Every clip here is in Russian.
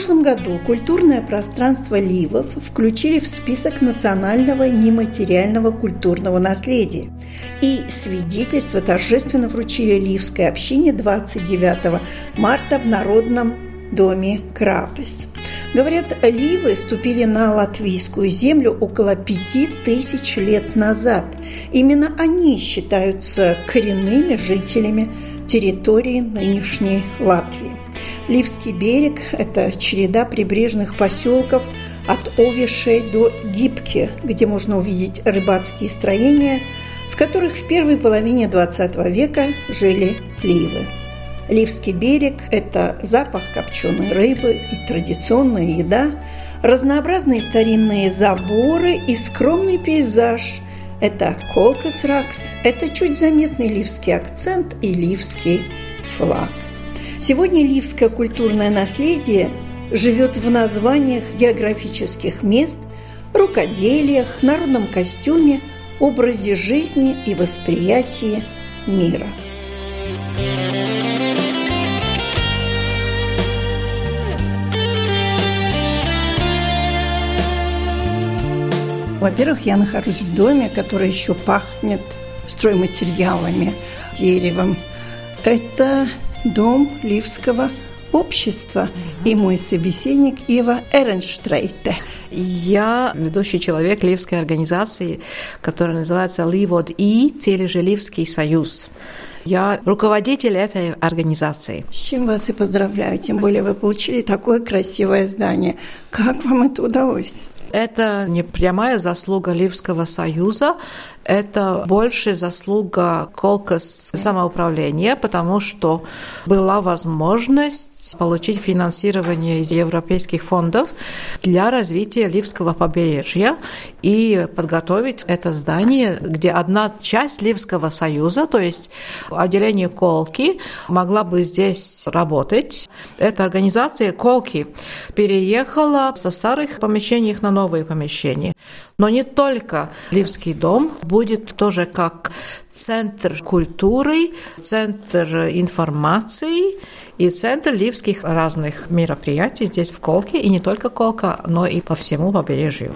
Прошлом году культурное пространство Ливов включили в список национального нематериального культурного наследия. И свидетельство торжественно вручили Ливской общине 29 марта в Народном доме Крапес. Говорят, ливы ступили на латвийскую землю около пяти тысяч лет назад. Именно они считаются коренными жителями территории нынешней Латвии. Ливский берег – это череда прибрежных поселков от Овишей до Гибки, где можно увидеть рыбацкие строения, в которых в первой половине XX века жили ливы. Ливский берег – это запах копченой рыбы и традиционная еда, разнообразные старинные заборы и скромный пейзаж – это колкас-ракс, это чуть заметный ливский акцент и ливский флаг – Сегодня ливское культурное наследие живет в названиях географических мест, рукоделиях, народном костюме, образе жизни и восприятии мира. Во-первых, я нахожусь в доме, который еще пахнет стройматериалами, деревом. Это Дом Ливского общества и мой собеседник Ива Эренштрейте. Я ведущий человек Ливской организации, которая называется Ливод И, или же Ливский союз. Я руководитель этой организации. С чем вас и поздравляю, тем более вы получили такое красивое здание. Как вам это удалось? Это не прямая заслуга Ливского союза, это больше заслуга Колкас самоуправления, потому что была возможность получить финансирование из европейских фондов для развития Ливского побережья и подготовить это здание, где одна часть Ливского союза, то есть отделение Колки, могла бы здесь работать. Эта организация Колки переехала со старых помещений на новые помещения. Но не только Ливский дом будет тоже как центр культуры, центр информации и центр ливских разных мероприятий здесь в Колке, и не только Колка, но и по всему побережью.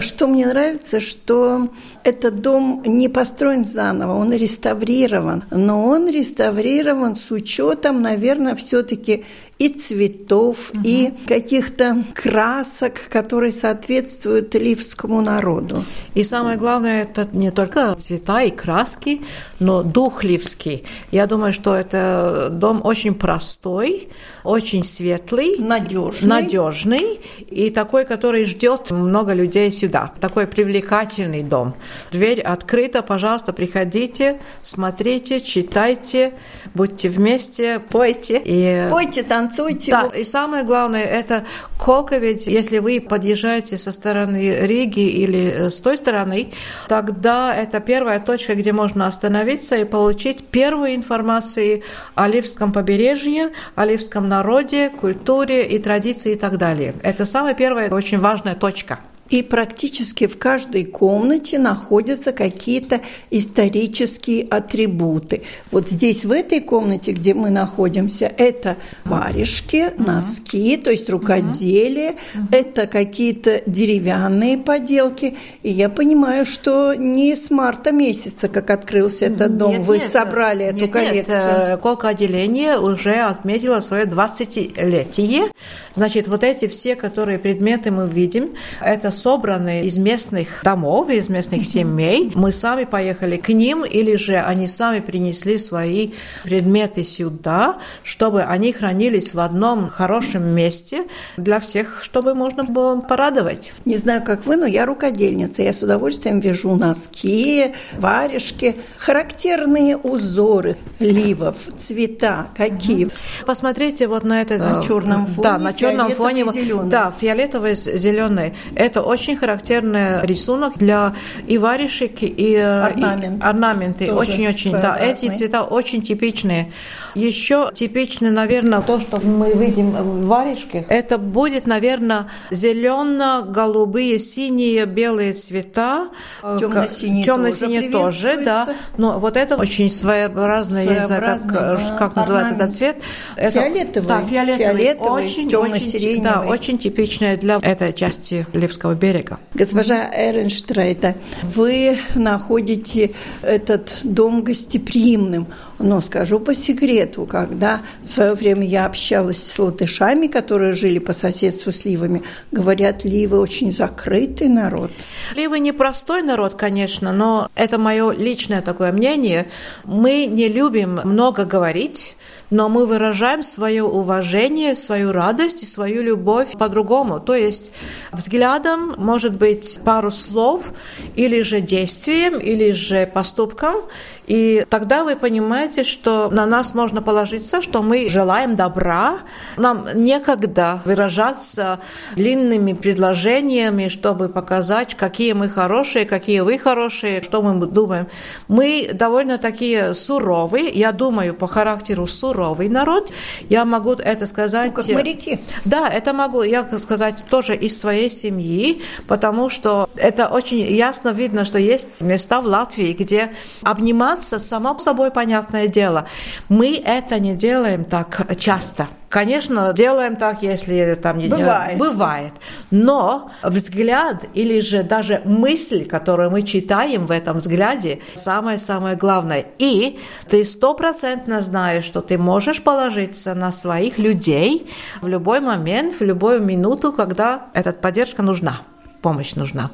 Что мне нравится, что этот дом не построен заново, он реставрирован, но он реставрирован с учетом, наверное, все-таки и цветов, угу. и каких-то красок, которые соответствуют ливскому народу. И самое главное, это не только цвета и краски, но дух ливский. Я думаю, что это дом очень простой, очень светлый, надежный, надежный и такой, который ждет много людей сюда. Такой привлекательный дом. Дверь открыта, пожалуйста, приходите, смотрите, читайте, будьте вместе, пойте. И... Пойте, танцуйте. Да, и самое главное, это колка, ведь если вы подъезжаете со стороны Риги или с той стороны, тогда это первая точка, где можно остановиться и получить первую информацию о Ливском побережье, о Ливском народе, культуре и традиции и так далее. Это самая первая очень важная точка. И практически в каждой комнате находятся какие-то исторические атрибуты. Вот здесь, в этой комнате, где мы находимся, это варежки, носки, то есть рукоделие, это какие-то деревянные поделки. И я понимаю, что не с марта месяца, как открылся этот дом, нет, вы нет, собрали нет, эту нет, коллекцию. Нет, э, Колка отделение уже отметило свое 20-летие. Значит, вот эти все, которые предметы мы видим, это собраны из местных домов, из местных семей. Мы сами поехали к ним, или же они сами принесли свои предметы сюда, чтобы они хранились в одном хорошем месте для всех, чтобы можно было порадовать. Не знаю, как вы, но я рукодельница. Я с удовольствием вяжу носки, варежки. Характерные узоры ливов, цвета какие? Посмотрите вот на это. На черном фоне. Да, на черном фоне. Да, фиолетовый зеленый. Это очень характерный рисунок для и варежек, и Орнамент. и орнаменты. Очень-очень, да. Эти цвета очень типичные. Еще типичны, наверное, то, что мы видим в варежке, это будет, наверное, зелено-голубые, синие, белые цвета. Темно-синие, Темно-синие тоже, тоже, да. Но вот это очень своеобразное, я не знаю, как, да. как называется этот цвет. Это, фиолетовый. Да, фиолетовый. фиолетовый очень, темно-сиреневый. Да, очень типичное для этой части Ливского берега. Госпожа Эренштрейта, вы находите этот дом гостеприимным. Но скажу по секрету, когда в свое время я общалась с латышами, которые жили по соседству с ливами, говорят, ливы очень закрытый народ. Ливы непростой народ, конечно, но это мое личное такое мнение. Мы не любим много говорить, но мы выражаем свое уважение, свою радость и свою любовь по-другому. То есть взглядом, может быть, пару слов, или же действием, или же поступком, и тогда вы понимаете, что на нас можно положиться, что мы желаем добра. Нам некогда выражаться длинными предложениями, чтобы показать, какие мы хорошие, какие вы хорошие, что мы думаем. Мы довольно такие суровые, я думаю, по характеру суровый народ. Я могу это сказать... Ну, как моряки. Да, это могу я сказать тоже из своей семьи, потому что это очень ясно видно, что есть места в Латвии, где обниматься само собой понятное дело. Мы это не делаем так часто. Конечно, делаем так, если там не бывает. бывает. Но взгляд или же даже мысль, которую мы читаем в этом взгляде, самое-самое главное. И ты стопроцентно знаешь, что ты можешь положиться на своих людей в любой момент, в любую минуту, когда эта поддержка нужна, помощь нужна.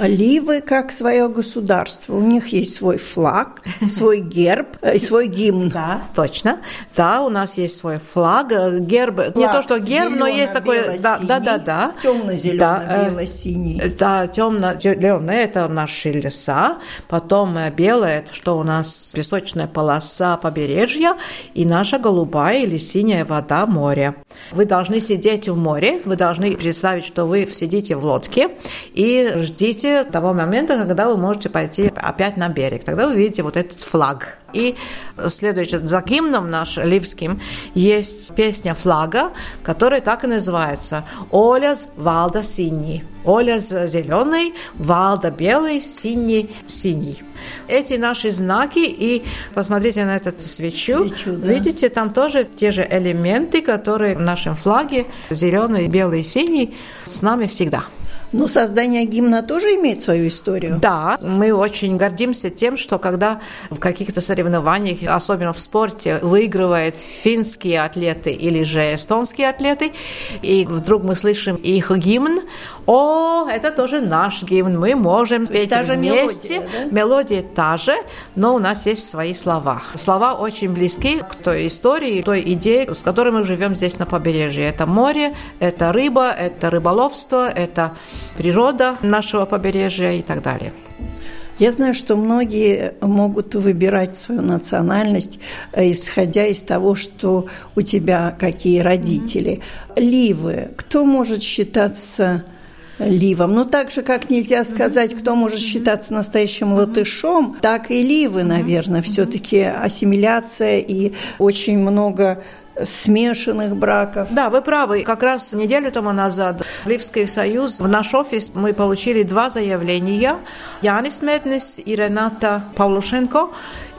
Ливы как свое государство. У них есть свой флаг, свой герб и свой гимн. Да, точно. Да, у нас есть свой флаг, герб. Флаг не то, что герб, но есть такой... Да, да, да, да. Темно-зеленый, да, бело-синий. Да, темно-зеленый – это наши леса. Потом белое – это что у нас песочная полоса побережья и наша голубая или синяя вода моря. Вы должны сидеть в море, вы должны представить, что вы сидите в лодке и ждите ждите того момента, когда вы можете пойти опять на берег. Тогда вы видите вот этот флаг. И следующий, за гимном наш ливским есть песня флага, которая так и называется «Оляз Валда синий». Оляз зеленый, Валда белый, синий синий. Эти наши знаки, и посмотрите на эту свечу, свечу да. видите, там тоже те же элементы, которые в нашем флаге, зеленый, белый, синий, с нами всегда. Ну, создание гимна тоже имеет свою историю. Да, мы очень гордимся тем, что когда в каких-то соревнованиях, особенно в спорте, выигрывают финские атлеты или же эстонские атлеты, и вдруг мы слышим их гимн, о, это тоже наш гимн, мы можем То петь та вместе. Мелодия, да? мелодия та же, но у нас есть свои слова. Слова очень близки к той истории, той идее, с которой мы живем здесь на побережье. Это море, это рыба, это рыболовство, это природа нашего побережья и так далее. Я знаю, что многие могут выбирать свою национальность, э, исходя из того, что у тебя какие родители. Ливы. Кто может считаться ливом. Ну, так же, как нельзя сказать, кто может считаться настоящим латышом, так и ливы, наверное. Все-таки ассимиляция и очень много смешанных браков. Да, вы правы. Как раз неделю тому назад в Ливский союз, в наш офис мы получили два заявления. Янис Меднис и Рената Павлушенко.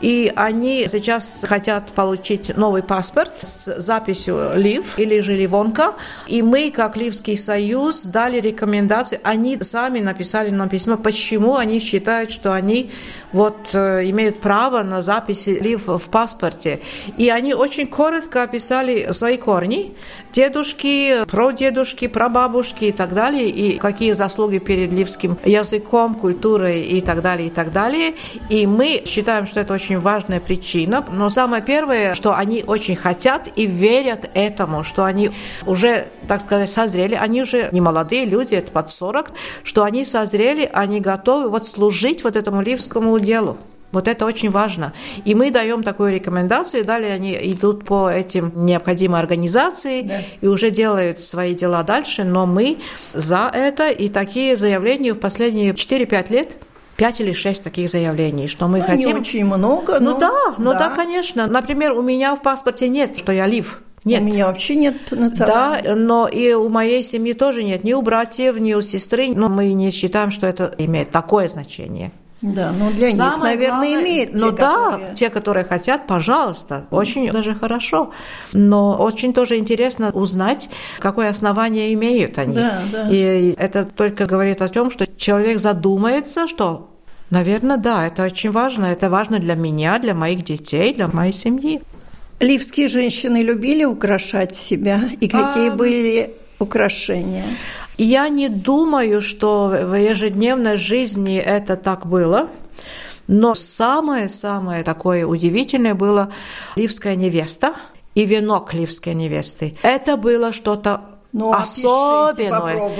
И они сейчас хотят получить новый паспорт с записью Лив или же Ливонка. И мы, как Ливский союз, дали рекомендацию. Они сами написали нам письмо, почему они считают, что они вот э, имеют право на запись Лив в паспорте. И они очень коротко описали свои корни, дедушки, прадедушки, прабабушки и так далее, и какие заслуги перед ливским языком, культурой и так далее, и так далее. И мы считаем, что это очень важная причина. Но самое первое, что они очень хотят и верят этому, что они уже, так сказать, созрели, они уже не молодые люди, это под 40, что они созрели, они готовы вот служить вот этому ливскому делу. Вот это очень важно. И мы даем такую рекомендацию, и далее они идут по этим необходимой организации да. и уже делают свои дела дальше, но мы за это, и такие заявления в последние 4-5 лет пять или шесть таких заявлений, что мы ну, хотим... Не очень много, Ну но... да, ну да. да, конечно. Например, у меня в паспорте нет, что я лив. Нет. У меня вообще нет национального. Да, но и у моей семьи тоже нет. Ни у братьев, ни у сестры. Но мы не считаем, что это имеет такое значение. Да, ну для Самое них, наверное, главное, имеет. Ну да, которые... те, которые хотят, пожалуйста, очень даже хорошо. Но очень тоже интересно узнать, какое основание имеют они. Да, да. И это только говорит о том, что человек задумается, что Наверное, да, это очень важно. Это важно для меня, для моих детей, для моей семьи. Ливские женщины любили украшать себя? И какие а... были украшения? Я не думаю, что в ежедневной жизни это так было. Но самое-самое такое удивительное было ливская невеста и венок ливской невесты. Это было что-то ну, особенное.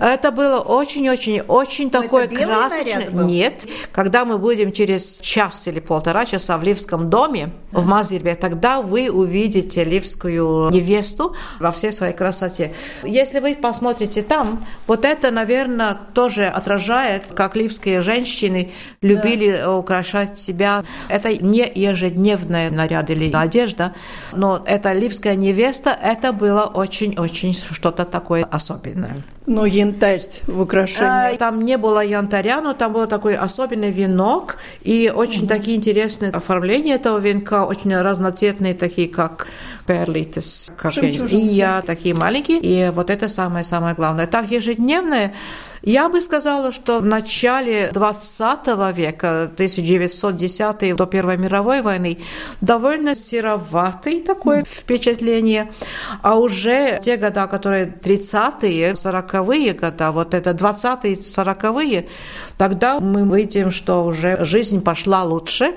Это было очень-очень-очень такое красочное. Нет, когда мы будем через час или полтора часа в Ливском доме, да. в Мазирбе, тогда вы увидите ливскую невесту во всей своей красоте. Если вы посмотрите там, вот это, наверное, тоже отражает, как ливские женщины любили да. украшать себя. Это не ежедневная наряд или одежда, но эта ливская невеста, это было очень-очень что-то такое особенное. Но янтарь в украшении? А, там не было янтаря, но там был такой особенный венок и очень угу. такие интересные оформления этого венка, очень разноцветные, такие как перлитес, как и я, такие маленькие. И вот это самое-самое главное. Так ежедневное я бы сказала, что в начале 20 века, 1910 до Первой мировой войны, довольно сероватый такое впечатление. А уже те года, которые 30-е, 40-е года, вот это 20-е, 40-е, тогда мы видим, что уже жизнь пошла лучше,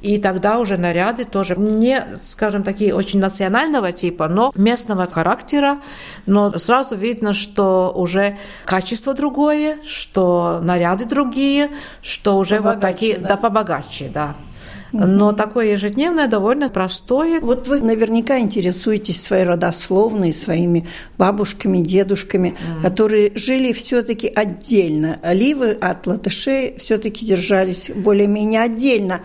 и тогда уже наряды тоже не, скажем, такие очень национального типа, но местного характера, но сразу видно, что уже качество другое, что наряды другие, что уже побогаче, вот такие, да, да побогаче, да. Но такое ежедневное довольно простое. Вот вы наверняка интересуетесь своей родословной, своими бабушками, дедушками, mm. которые жили все-таки отдельно. Оливы от латышей все-таки держались более-менее отдельно.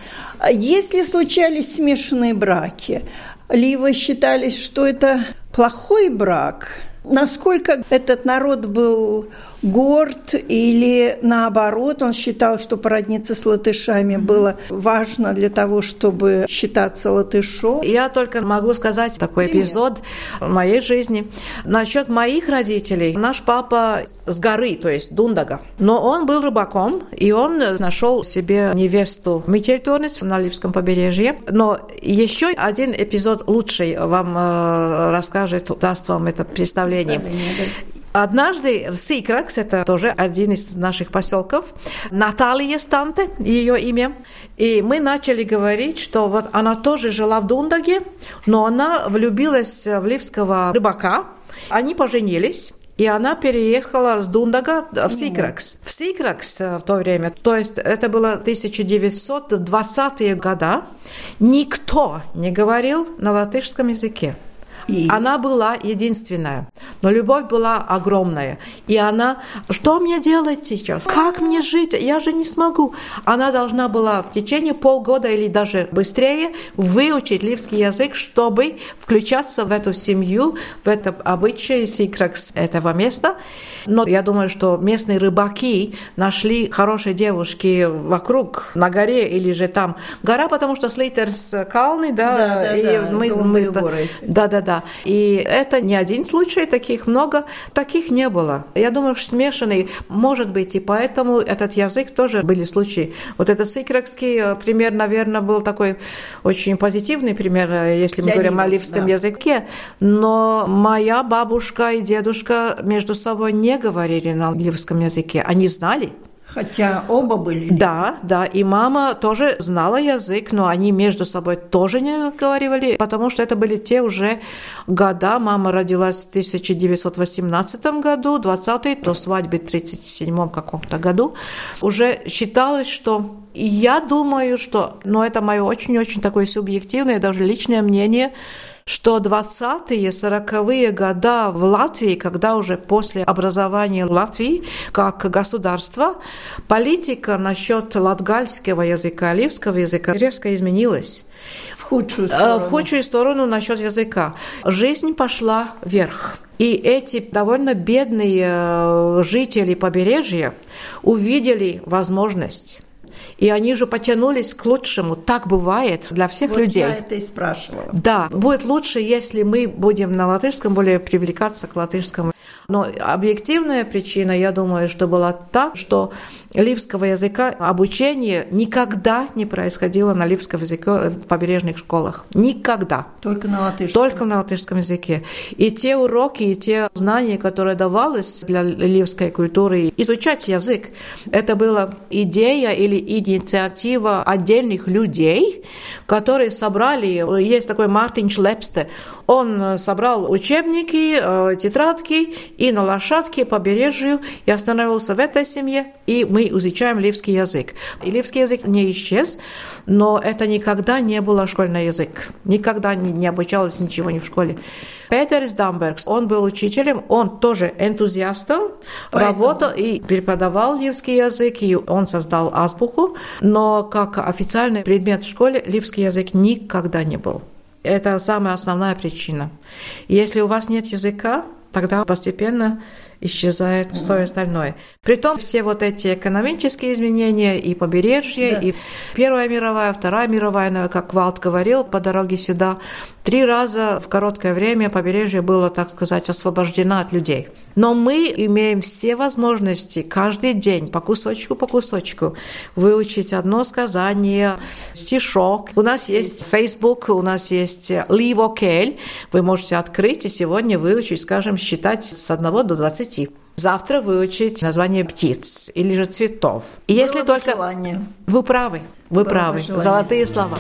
Если случались смешанные браки, Ливы считались, что это плохой брак, насколько этот народ был горд или наоборот, он считал, что породниться с латышами было важно для того, чтобы считаться латышом. Я только могу сказать такой Привет. эпизод в моей жизни. Насчет моих родителей. Наш папа с горы, то есть Дундага. Но он был рыбаком, и он нашел себе невесту Микельтонес на Ливском побережье. Но еще один эпизод лучший вам э, расскажет, даст вам это представление. представление да. Однажды в Сикракс, это тоже один из наших поселков, Наталья Станте, ее имя, и мы начали говорить, что вот она тоже жила в Дундаге, но она влюбилась в ливского рыбака, они поженились, и она переехала с Дундага в Сикракс. В Сикракс в то время, то есть это было 1920-е годы, никто не говорил на латышском языке. И... Она была единственная. Но любовь была огромная. И она, что мне делать сейчас? Как мне жить? Я же не смогу. Она должна была в течение полгода или даже быстрее выучить ливский язык, чтобы включаться в эту семью, в это обычай сикракс этого места. Но я думаю, что местные рыбаки нашли хорошие девушки вокруг, на горе или же там. Гора, потому что Слейтерс Калны, да, да, да, и да, мы, мы, да, да, да. И это не один случай, таких много, таких не было. Я думаю, что смешанный может быть, и поэтому этот язык тоже были случаи. Вот этот сикрекский э, пример, наверное, был такой очень позитивный пример, э, если мы Для говорим о ливском да. языке. Но моя бабушка и дедушка между собой не говорили на ливском языке. Они знали, Хотя оба были. Да, да. И мама тоже знала язык, но они между собой тоже не говорили, потому что это были те уже года. Мама родилась в 1918 году, 20-й, до свадьбы в 37 каком-то году. Уже считалось, что я думаю, что, но это мое очень-очень такое субъективное, даже личное мнение, что 20-е, 40-е года в Латвии, когда уже после образования Латвии как государства, политика насчет латгальского языка, ливского языка резко изменилась. В худшую сторону. В худшую сторону насчет языка. Жизнь пошла вверх. И эти довольно бедные э, жители побережья увидели возможность и они же потянулись к лучшему. Так бывает для всех вот людей. Я это и спрашивала. Да, будет лучше, если мы будем на латышском более привлекаться к латышскому. Но объективная причина, я думаю, что была та, что ливского языка обучение никогда не происходило на ливском языке в побережных школах. Никогда. Только на латышском. Только на латышском языке. И те уроки, и те знания, которые давались для ливской культуры, изучать язык, это была идея или инициатива отдельных людей, которые собрали, есть такой Мартин Шлепсте, он собрал учебники, э, тетрадки и на лошадке по побережью и остановился в этой семье, и мы изучаем ливский язык. И ливский язык не исчез, но это никогда не был школьный язык. Никогда не, не обучалось ничего ни в школе. Петерс Дамбергс, он был учителем, он тоже энтузиастом, Поэтому... работал и преподавал ливский язык, и он создал азбуку, но как официальный предмет в школе ливский язык никогда не был. Это самая основная причина. Если у вас нет языка, тогда постепенно исчезает все остальное. Притом все вот эти экономические изменения и побережье, да. и Первая мировая, Вторая мировая, как Валт говорил, по дороге сюда, три раза в короткое время побережье было, так сказать, освобождено от людей. Но мы имеем все возможности каждый день по кусочку по кусочку выучить одно сказание, стишок. У нас есть Facebook, у нас есть Ливокель. Вы можете открыть и сегодня выучить, скажем, считать с 1 до 20 20. Завтра выучить название птиц или же цветов. И Было если только... Желание. Вы правы, вы Было правы. Золотые слова.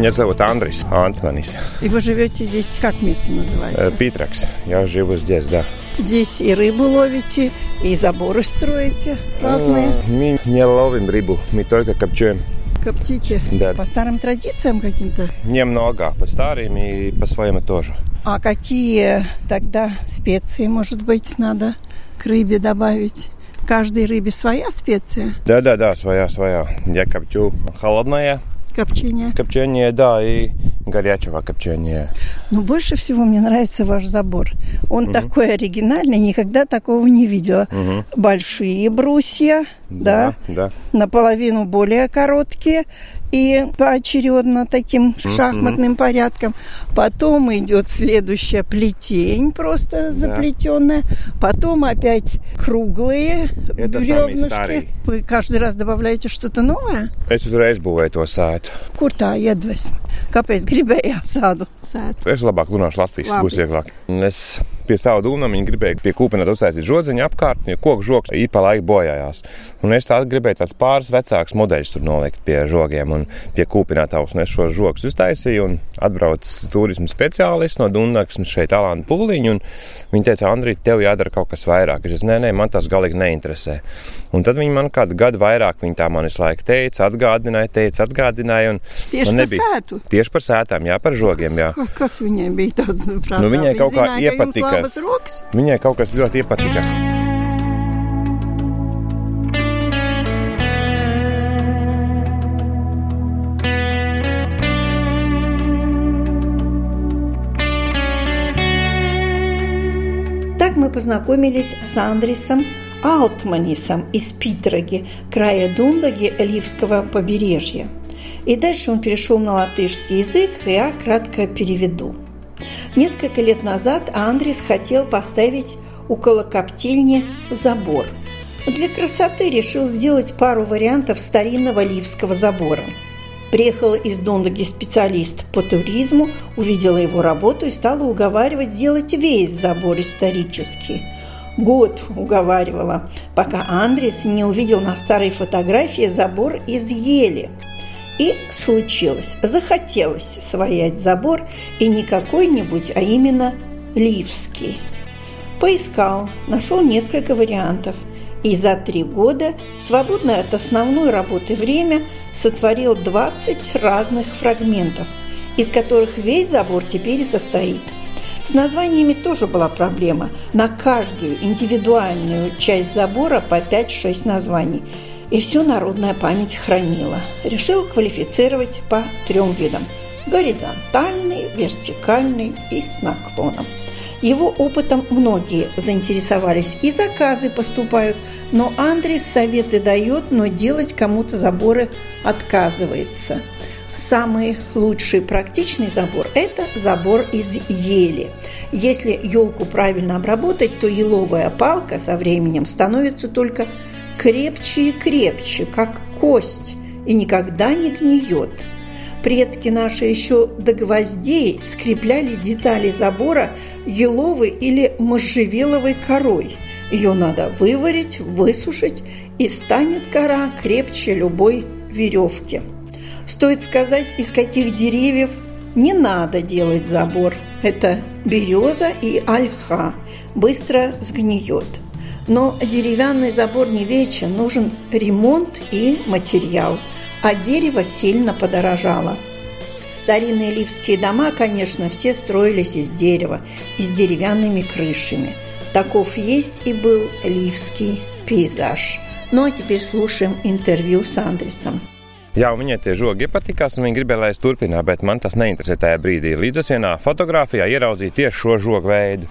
Меня зовут Андрис Антманис. И вы живете здесь, как место называется? Э, Питракс. Я живу здесь, да. Здесь и рыбу ловите, и заборы строите разные. Э, мы не ловим рыбу, мы только копчуем. Коптите? Да. По старым традициям каким-то? Немного, по старым и по своему тоже. А какие тогда специи, может быть, надо к рыбе добавить? Каждой рыбе своя специя? Да-да-да, своя-своя. Я коптю холодная, Копчение. Копчение, да, и горячего копчения. Но больше всего мне нравится ваш забор. Он угу. такой оригинальный, никогда такого не видела. Угу. Большие брусья, да, да. наполовину более короткие и поочередно таким шахматным порядком. Потом идет следующая плетень, просто заплетенная. Потом опять круглые Это бревнышки. Вы каждый раз добавляете что-то новое? Es uzreiz būvēju to sētu. Kur tā iedvesma? Kāpēc gribējāt sādu sēt? Es labāk runāšu latviešu, Labi. būs vieglāk. Es pie savu dūmu gribēju pie kūpina uztaisīt žodziņu apkārt, jo koku žoks īpa laika bojājās. Un es tādu gribēju tāds pāris vecāks modeļus tur nolikt pie žogiem un pie kūpinātavas. Un es šos žogus uztaisīju un atbraucu turismu speciālists no Dunkas šeit Alāna Pūliņa. un Viņa teica, Andrij, tev jādara kaut kas vairāk. Es teicu, nē, nē, man tas galīgi neinteresē. Un tad viņi man kādu gadu vairāk, viņi tā man visu laiku teica, atgādināja, teica, atgādināja. un Tieši man par sētu? Tieši par sētām, jā, par žogiem. Jā. Ka- Kas viņai bija tāds? Prātā? Nu, viņai Viņa kaut kā zināja, ka jums iepatikās. labas rokas? Viņai kaut kas ļoti iepatikās. Так мы познакомились с Андрисом Алтманисом из Питроги, края Дундаги Ливского побережья. И дальше он перешел на латышский язык, и я кратко переведу. Несколько лет назад Андрис хотел поставить около коптильни забор. Для красоты решил сделать пару вариантов старинного ливского забора – Приехала из Дондаги специалист по туризму, увидела его работу и стала уговаривать сделать весь забор исторический. Год уговаривала, пока Андрес не увидел на старой фотографии забор из ели. И случилось, захотелось своять забор и не какой-нибудь, а именно ливский. Поискал, нашел несколько вариантов – и за три года, свободное от основной работы время, сотворил 20 разных фрагментов, из которых весь забор теперь состоит. С названиями тоже была проблема. На каждую индивидуальную часть забора по 5-6 названий. И все народная память хранила. Решил квалифицировать по трем видам. Горизонтальный, вертикальный и с наклоном. Его опытом многие заинтересовались, и заказы поступают, но Андрей советы дает, но делать кому-то заборы отказывается. Самый лучший практичный забор – это забор из ели. Если елку правильно обработать, то еловая палка со временем становится только крепче и крепче, как кость, и никогда не гниет. Предки наши еще до гвоздей скрепляли детали забора еловой или можжевеловой корой. Ее надо выварить, высушить, и станет кора крепче любой веревки. Стоит сказать, из каких деревьев не надо делать забор. Это береза и ольха. Быстро сгниет. Но деревянный забор не вечен, нужен ремонт и материал – а дерево сильно подорожало. Старинные ливские дома, конечно, все строились из дерева и с деревянными крышами. Таков есть и был ливский пейзаж. Ну а теперь слушаем интервью с Андресом. Jā, viņai tie žogi patīkās, un viņa gribēja, lai es turpinātu, bet man tas neinteresē tajā brīdī. Līdz es vienā fotografijā ieraudzīju tieši šo žogu veidu.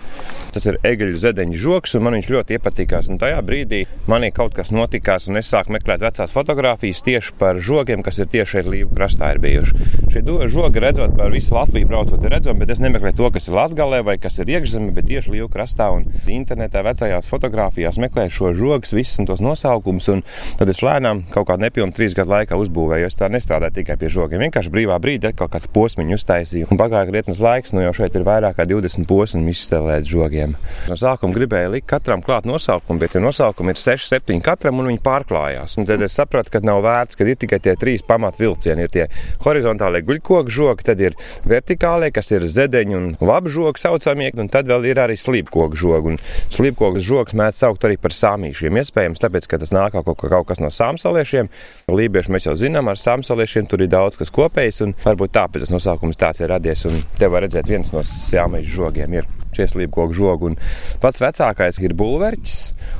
Tas ir egeļu zedeņu žoks, un man viņš ļoti iepatikās. Un tajā brīdī manī kaut kas notikās, un es sāku meklēt vecās fotogrāfijas tieši par žogiem, kas ir tieši šeit Līvu krastā ir bijuši. Šie žogi, redzot par visu Latviju, braucot, ir redzami, bet es nemeklēju to, kas ir Latgalē vai kas ir iekšzeme, bet tieši Līvu krastā un internetā vecajās fotografijās meklēju šo žogus, visus tos nosaukumus, un tad es lēnām kaut kādā nepilnā trīs gadu laikā uzbūvēju būvēju. Es tā nestrādāju tikai pie žogiem. Vienkārši brīvā brīdī atkal kāds posms uztaisīju. Un pagāja krietnes laiks, nu jau šeit ir vairāk kā 20 posmi izstelēt žogiem. No sākuma gribēju likt katram klāt nosaukumu, bet tie nosaukumi ir 6, 7 katram un viņi pārklājās. Un tad es sapratu, ka nav vērts, ka ir tikai tie trīs pamatvilcieni. Ir tie horizontālie guļkoku žogi, tad ir vertikālie, kas ir zedeņi un labžogi saucamie, un tad vēl ir arī slīpkoku žogi. Un slīpkoku žogs mēdz saukt arī par sāmīšiem. Iespējams, tāpēc, ka tas nāk kaut, kaut kas no sāmsaliešiem. Lībieši mēs jau zinām, ar sāmsaliešiem tur ir daudz kas kopējs, un varbūt tāpēc tas nosaukums tāds ir radies. Un te var redzēt, viens no sāmīšu žogiem ir plašie slīpkoku žogi. Un pats vecākais ir bulverķis,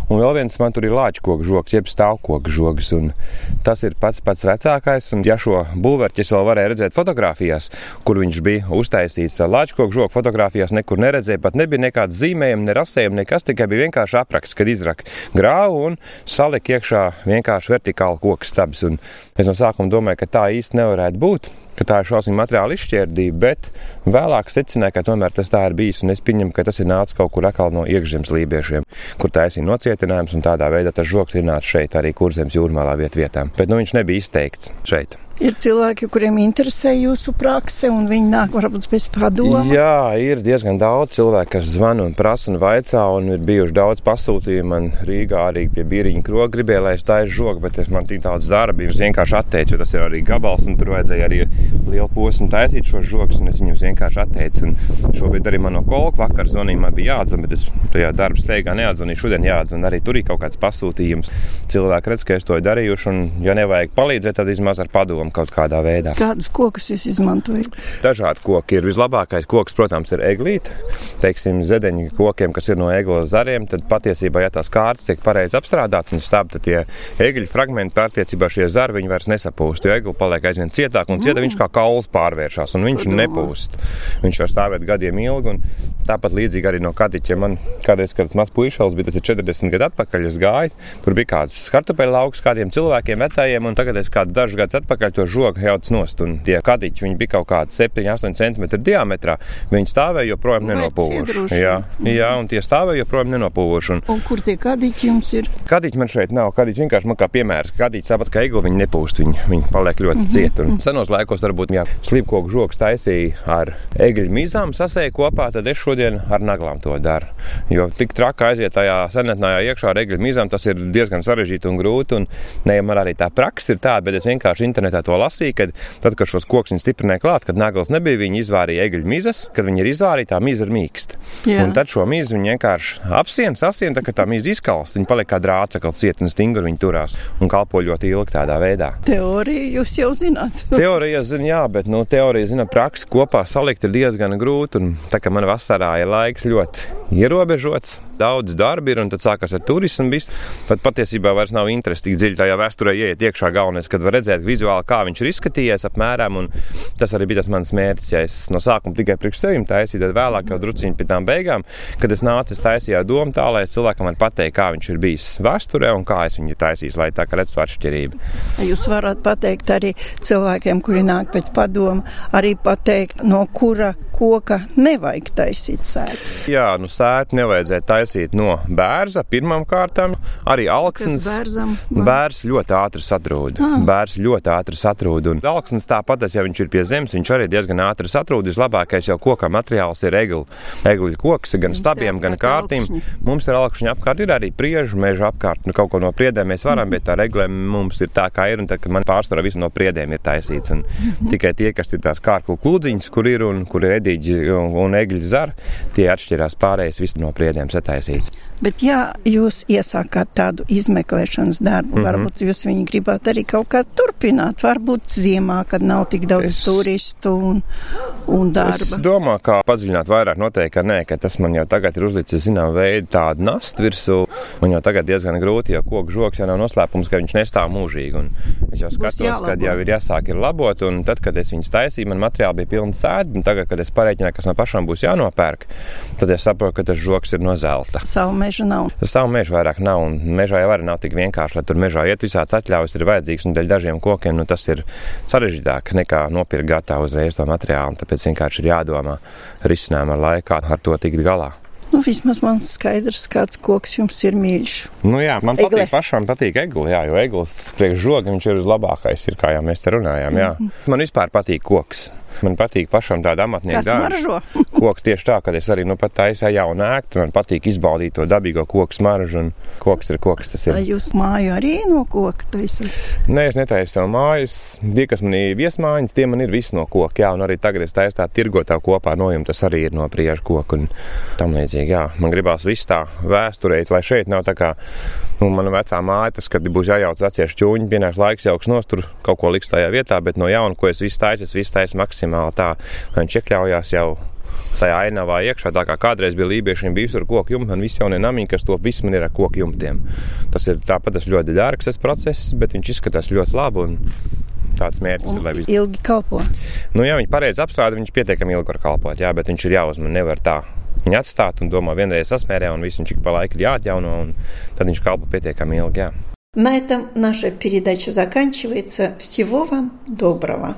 un vēl viens man tur ir lāčkoku žogs, jeb stāvkoku žogs. Tas ir pats pats vecākais, un ja šo bulverķi es vēl varēju redzēt fotografijās, kur viņš bija uztaisīts lāčkoku žogu fotografijās, nekur neredzēju, pat nebija nekāds zīmējums, ne rasējums, nekas, tikai bija vienkārši apraksts, kad izraka grāvu un salika iekšā vienkārši vertikāli koku stabs. Un es no sākuma domāju, ka tā īsti nevarētu būt ka tā ir šausmīga materiāla izšķērdība, bet vēlāk secināja, ka tomēr tas tā ir bijis. Es pieņemu, ka tas ir nācis kaut kur atkal no iekšzemes lībiešiem, kur taisīja nocietinājums, un tādā veidā tas žoks ir nācis šeit, arī kurzemes jūrmālā vietā. Bet nu, viņš nebija izteikts šeit. Ir cilvēki, kuriem interesē jūsu prakse, un viņi nāk varbūt bez padomu. Jā, ir diezgan daudz cilvēku, kas zvana un prasa un vaicā, un ir bijuši daudz pasūtījumu. Man Rīgā arī pie Bīriņa kroga gribēja, lai es taisu žogu, bet man tik daudz darba, es vienkārši atteicu, jo tas ir arī gabals, un tur vajadzēja arī lielu posmu taisīt šos žogus, un es viņus vienkārši atteicu. Un šobrīd arī man no kolka vakar zvanīja, man bija jāatzvan, bet es tajā darba steigā neatzvanīju. Šodien jāatzvan arī tur ir kaut kāds pasūtījums. Cilvēki redz, ka es to darījuši, un ja nevajag palīdzēt, tad vismaz ar padomu padomu kaut kādā veidā. Kādus kokus jūs izmantojat? Dažādi koki ir. Vislabākais koks, protams, ir eglīte. Teiksim, zedeņu kokiem, kas ir no eglis zariem, tad patiesībā, ja tās kārtas tiek pareizi apstrādātas un stāv, tad tie egļu fragmenti pārtiecībā šie zari viņi vairs nesapūst. Jo egli paliek aizvien cietāk un cieta mm. viņš kā kauls pārvēršas un viņš Padomā. nepūst. Viņš var stāvēt gadiem ilgi. Tāpat līdzīgi arī no kadiķiem. Man kādreiz, kad mans puišals bija, tas ir 40 gadu atpakaļ, es gāju. Tur bija kāds kartupeļu lauks kādiem cilvēkiem, vecajiem, un tagad es kādu dažus gadus atpakaļ to žogu jauc nost. Un tie kadiķi, viņi bija kaut kādi 7, 8 cm diametrā. Viņi stāvēja joprojām nenopūvuši. Jā, jā, un tie stāvēja joprojām nenopūvuši. Un, un kur tie kadiķi jums ir? Kadiķi man šeit nav. Kadiķi vienkārši man kā piemērs. Kadiķi tāpat kā igla, viņi nepūst. Viņi, viņi paliek ļoti mm -hmm. cieti. Un senos laikos varbūt, ja slīpkoku žogs taisīja ar egļu mizām sasēju kopā, tad es šodien ar naglām to daru. Jo tik traki aiziet tajā senatnē iekšā ar egļu mizām, tas ir diezgan sarežģīti un grūti. Un ne, man arī tā praksa ir tāda, bet es vienkārši internetā to lasīju, kad tad, kad šos kokus stiprināja klāt, kad nagls nebija, viņi izvārīja egļu mizas, kad viņi ir izvārīti, tā miza ir mīksta. Jā. Un tad šo mīzu viņi vienkārši apsien, sasien, tad, kad tā miza izkalst, viņi paliek kā drāts, kā cieta un stingri viņi turās un kalpo ļoti ilgi tādā veidā. Teoriju jūs jau zināt. Teorija zina, jā, bet nu, teorija zina, praksi kopā salikt ir diezgan grūti. Un tā kā man vasarā ir laiks ļoti ierobežots, daudz darba ir un tad sākās ar turismu. Viss. Tad patiesībā vairs nav interesi tik dziļi tajā vēsturē ieiet iekšā. Galvenais, kad var redzēt vizuāli, kā viņš ir izskatījies apmēram. Tas arī bija tas mans mērķis. Ja es no sākuma tikai priekš sevis taisīju, tad vēlāk jau drusciņi pie tām beigām, kad es nācu, es taisīju domu tā, lai cilvēkam var pateikt, kā viņš ir bijis vēsturē un kā es viņu taisīju, lai tā kā redzu atšķirību. Jūs varat pateikt arī cilvēkiem, kuri nāk pēc padomu, arī pateikt, no kura koka nevajag taisīt sētu. Jā, nu sētu nevajadzētu taisīt no bērza pirmām kārtām. Arī alksnes. Bērs ļoti ātri satrūd. Ah. Bērs ļoti ātri satrūd. Un alksnes tāpat, ja viņš ir pie zemes, viņš arī diezgan ātri satrūd. Vislabākais jau koka materiāls ir egli. Egli koks gan stabiem, gan kārtīm. Alkšņi. Mums ir alkšņi apkārt, ir arī priežu meža apkārt. Nu, kaut ko no priedēm mēs varam, mm. bet tā reglēm mums ir tā, kā ir. Un tā, man pārsvarā viss no priedēm ir taisīts. Un mm. Tikai tie, kas ir tās kārklu klūdziņas, kur ir un kur ir edīģi un, un egļi zari, tie atšķirās pārējais viss no priedēm Diocese Bet, ja jūs iesākāt tādu izmeklēšanas darbu, mm -hmm. varbūt jūs viņu gribat arī kaut kā turpināt, varbūt ziemā, kad nav tik daudz es... turistu un, un darba. Es domāju, kā padziļināt vairāk, noteikti, ka nē, ka tas man jau tagad ir uzlicis zinām veidu tādu nastu virsū. Man jau tagad diezgan grūti, jo koku žoks jau nav noslēpums, ka viņš nestāv mūžīgi. Un es jau skatos, kad jau ir jāsāk ir labot, un tad, kad es viņus taisīju, man materiāli bija pilni sēdi, un tagad, kad es pareiķināju, kas man pašam būs jānopērk, tad es saprotu, ka tas žoks ir no zelta. Savu meža nav. Savu mežu vairāk nav, un mežā jau arī nav tik vienkārši, lai tur mežā iet visāds atļaujas ir vajadzīgs, un dēļ dažiem kokiem nu, tas ir sarežģītāk nekā nopirkt gatavu uzreiz to materiālu. Tāpēc vienkārši ir jādomā risinājumā laikā ar to tikt galā. Nu, vismaz man skaidrs, kāds koks jums ir mīļš. Nu, jā, man egle. patīk pašam patīk egli, jā, jo eglis priekš žoga viņš ir vislabākais, ir, kā jau mēs te runājām. Jā. Mm -hmm. Man vispār patīk koks. Man patīk pašam tāda amatnieka dārza. koks tieši tā, ka es arī nu pat taisīju jaunu ēku. Man patīk izbaudīt to dabīgo koku smaržu. Koks ir koks. Tas ir. Vai jūs māju arī no koka taisat? Nē, es netaisu savu mājas. Tie, kas man ir viesmājiņas, tie man ir visi no koka. Jā, un arī tagad es taisu tā tirgotā kopā no jums. Tas arī ir no priežu koka un tam līdzīgi. Jā, man gribās visu tā vēsturēt, lai šeit nav tā kā nu, mana vecā māja, tas, kad būs jājauc vecie šķūņi, pienāks laiks jauks nostur, kaut ko liks tajā vietā, bet no jauna, ko es visu taisu, es visu taisu maksimāli tā, lai viņš iekļaujās jau tajā ainavā iekšā. Tā kā kādreiz bija lībiešiem bijusi ar koku jumtu, un visi jaunie namiņi, kas to viss man ir ar koku jumtiem. Tas ir tāpat tas ļoti dārgs process, bet viņš izskatās ļoti labi. Tāds mērķis Un ir, lai viss ilgi kalpo. Nu, ja viņi pareizi apstrādā, viņš pietiekami ilgi var kalpot, jā, bet viņš ir jāuzmanā. Nevar tā viņu atstāt un domā, vienreiz sasmērē, un viss viņš ik pa laikam ir jāatjauno, un tad viņš kalpo pietiekami ilgi. Jā. На этом наша передача заканчивается. Всего вам доброго.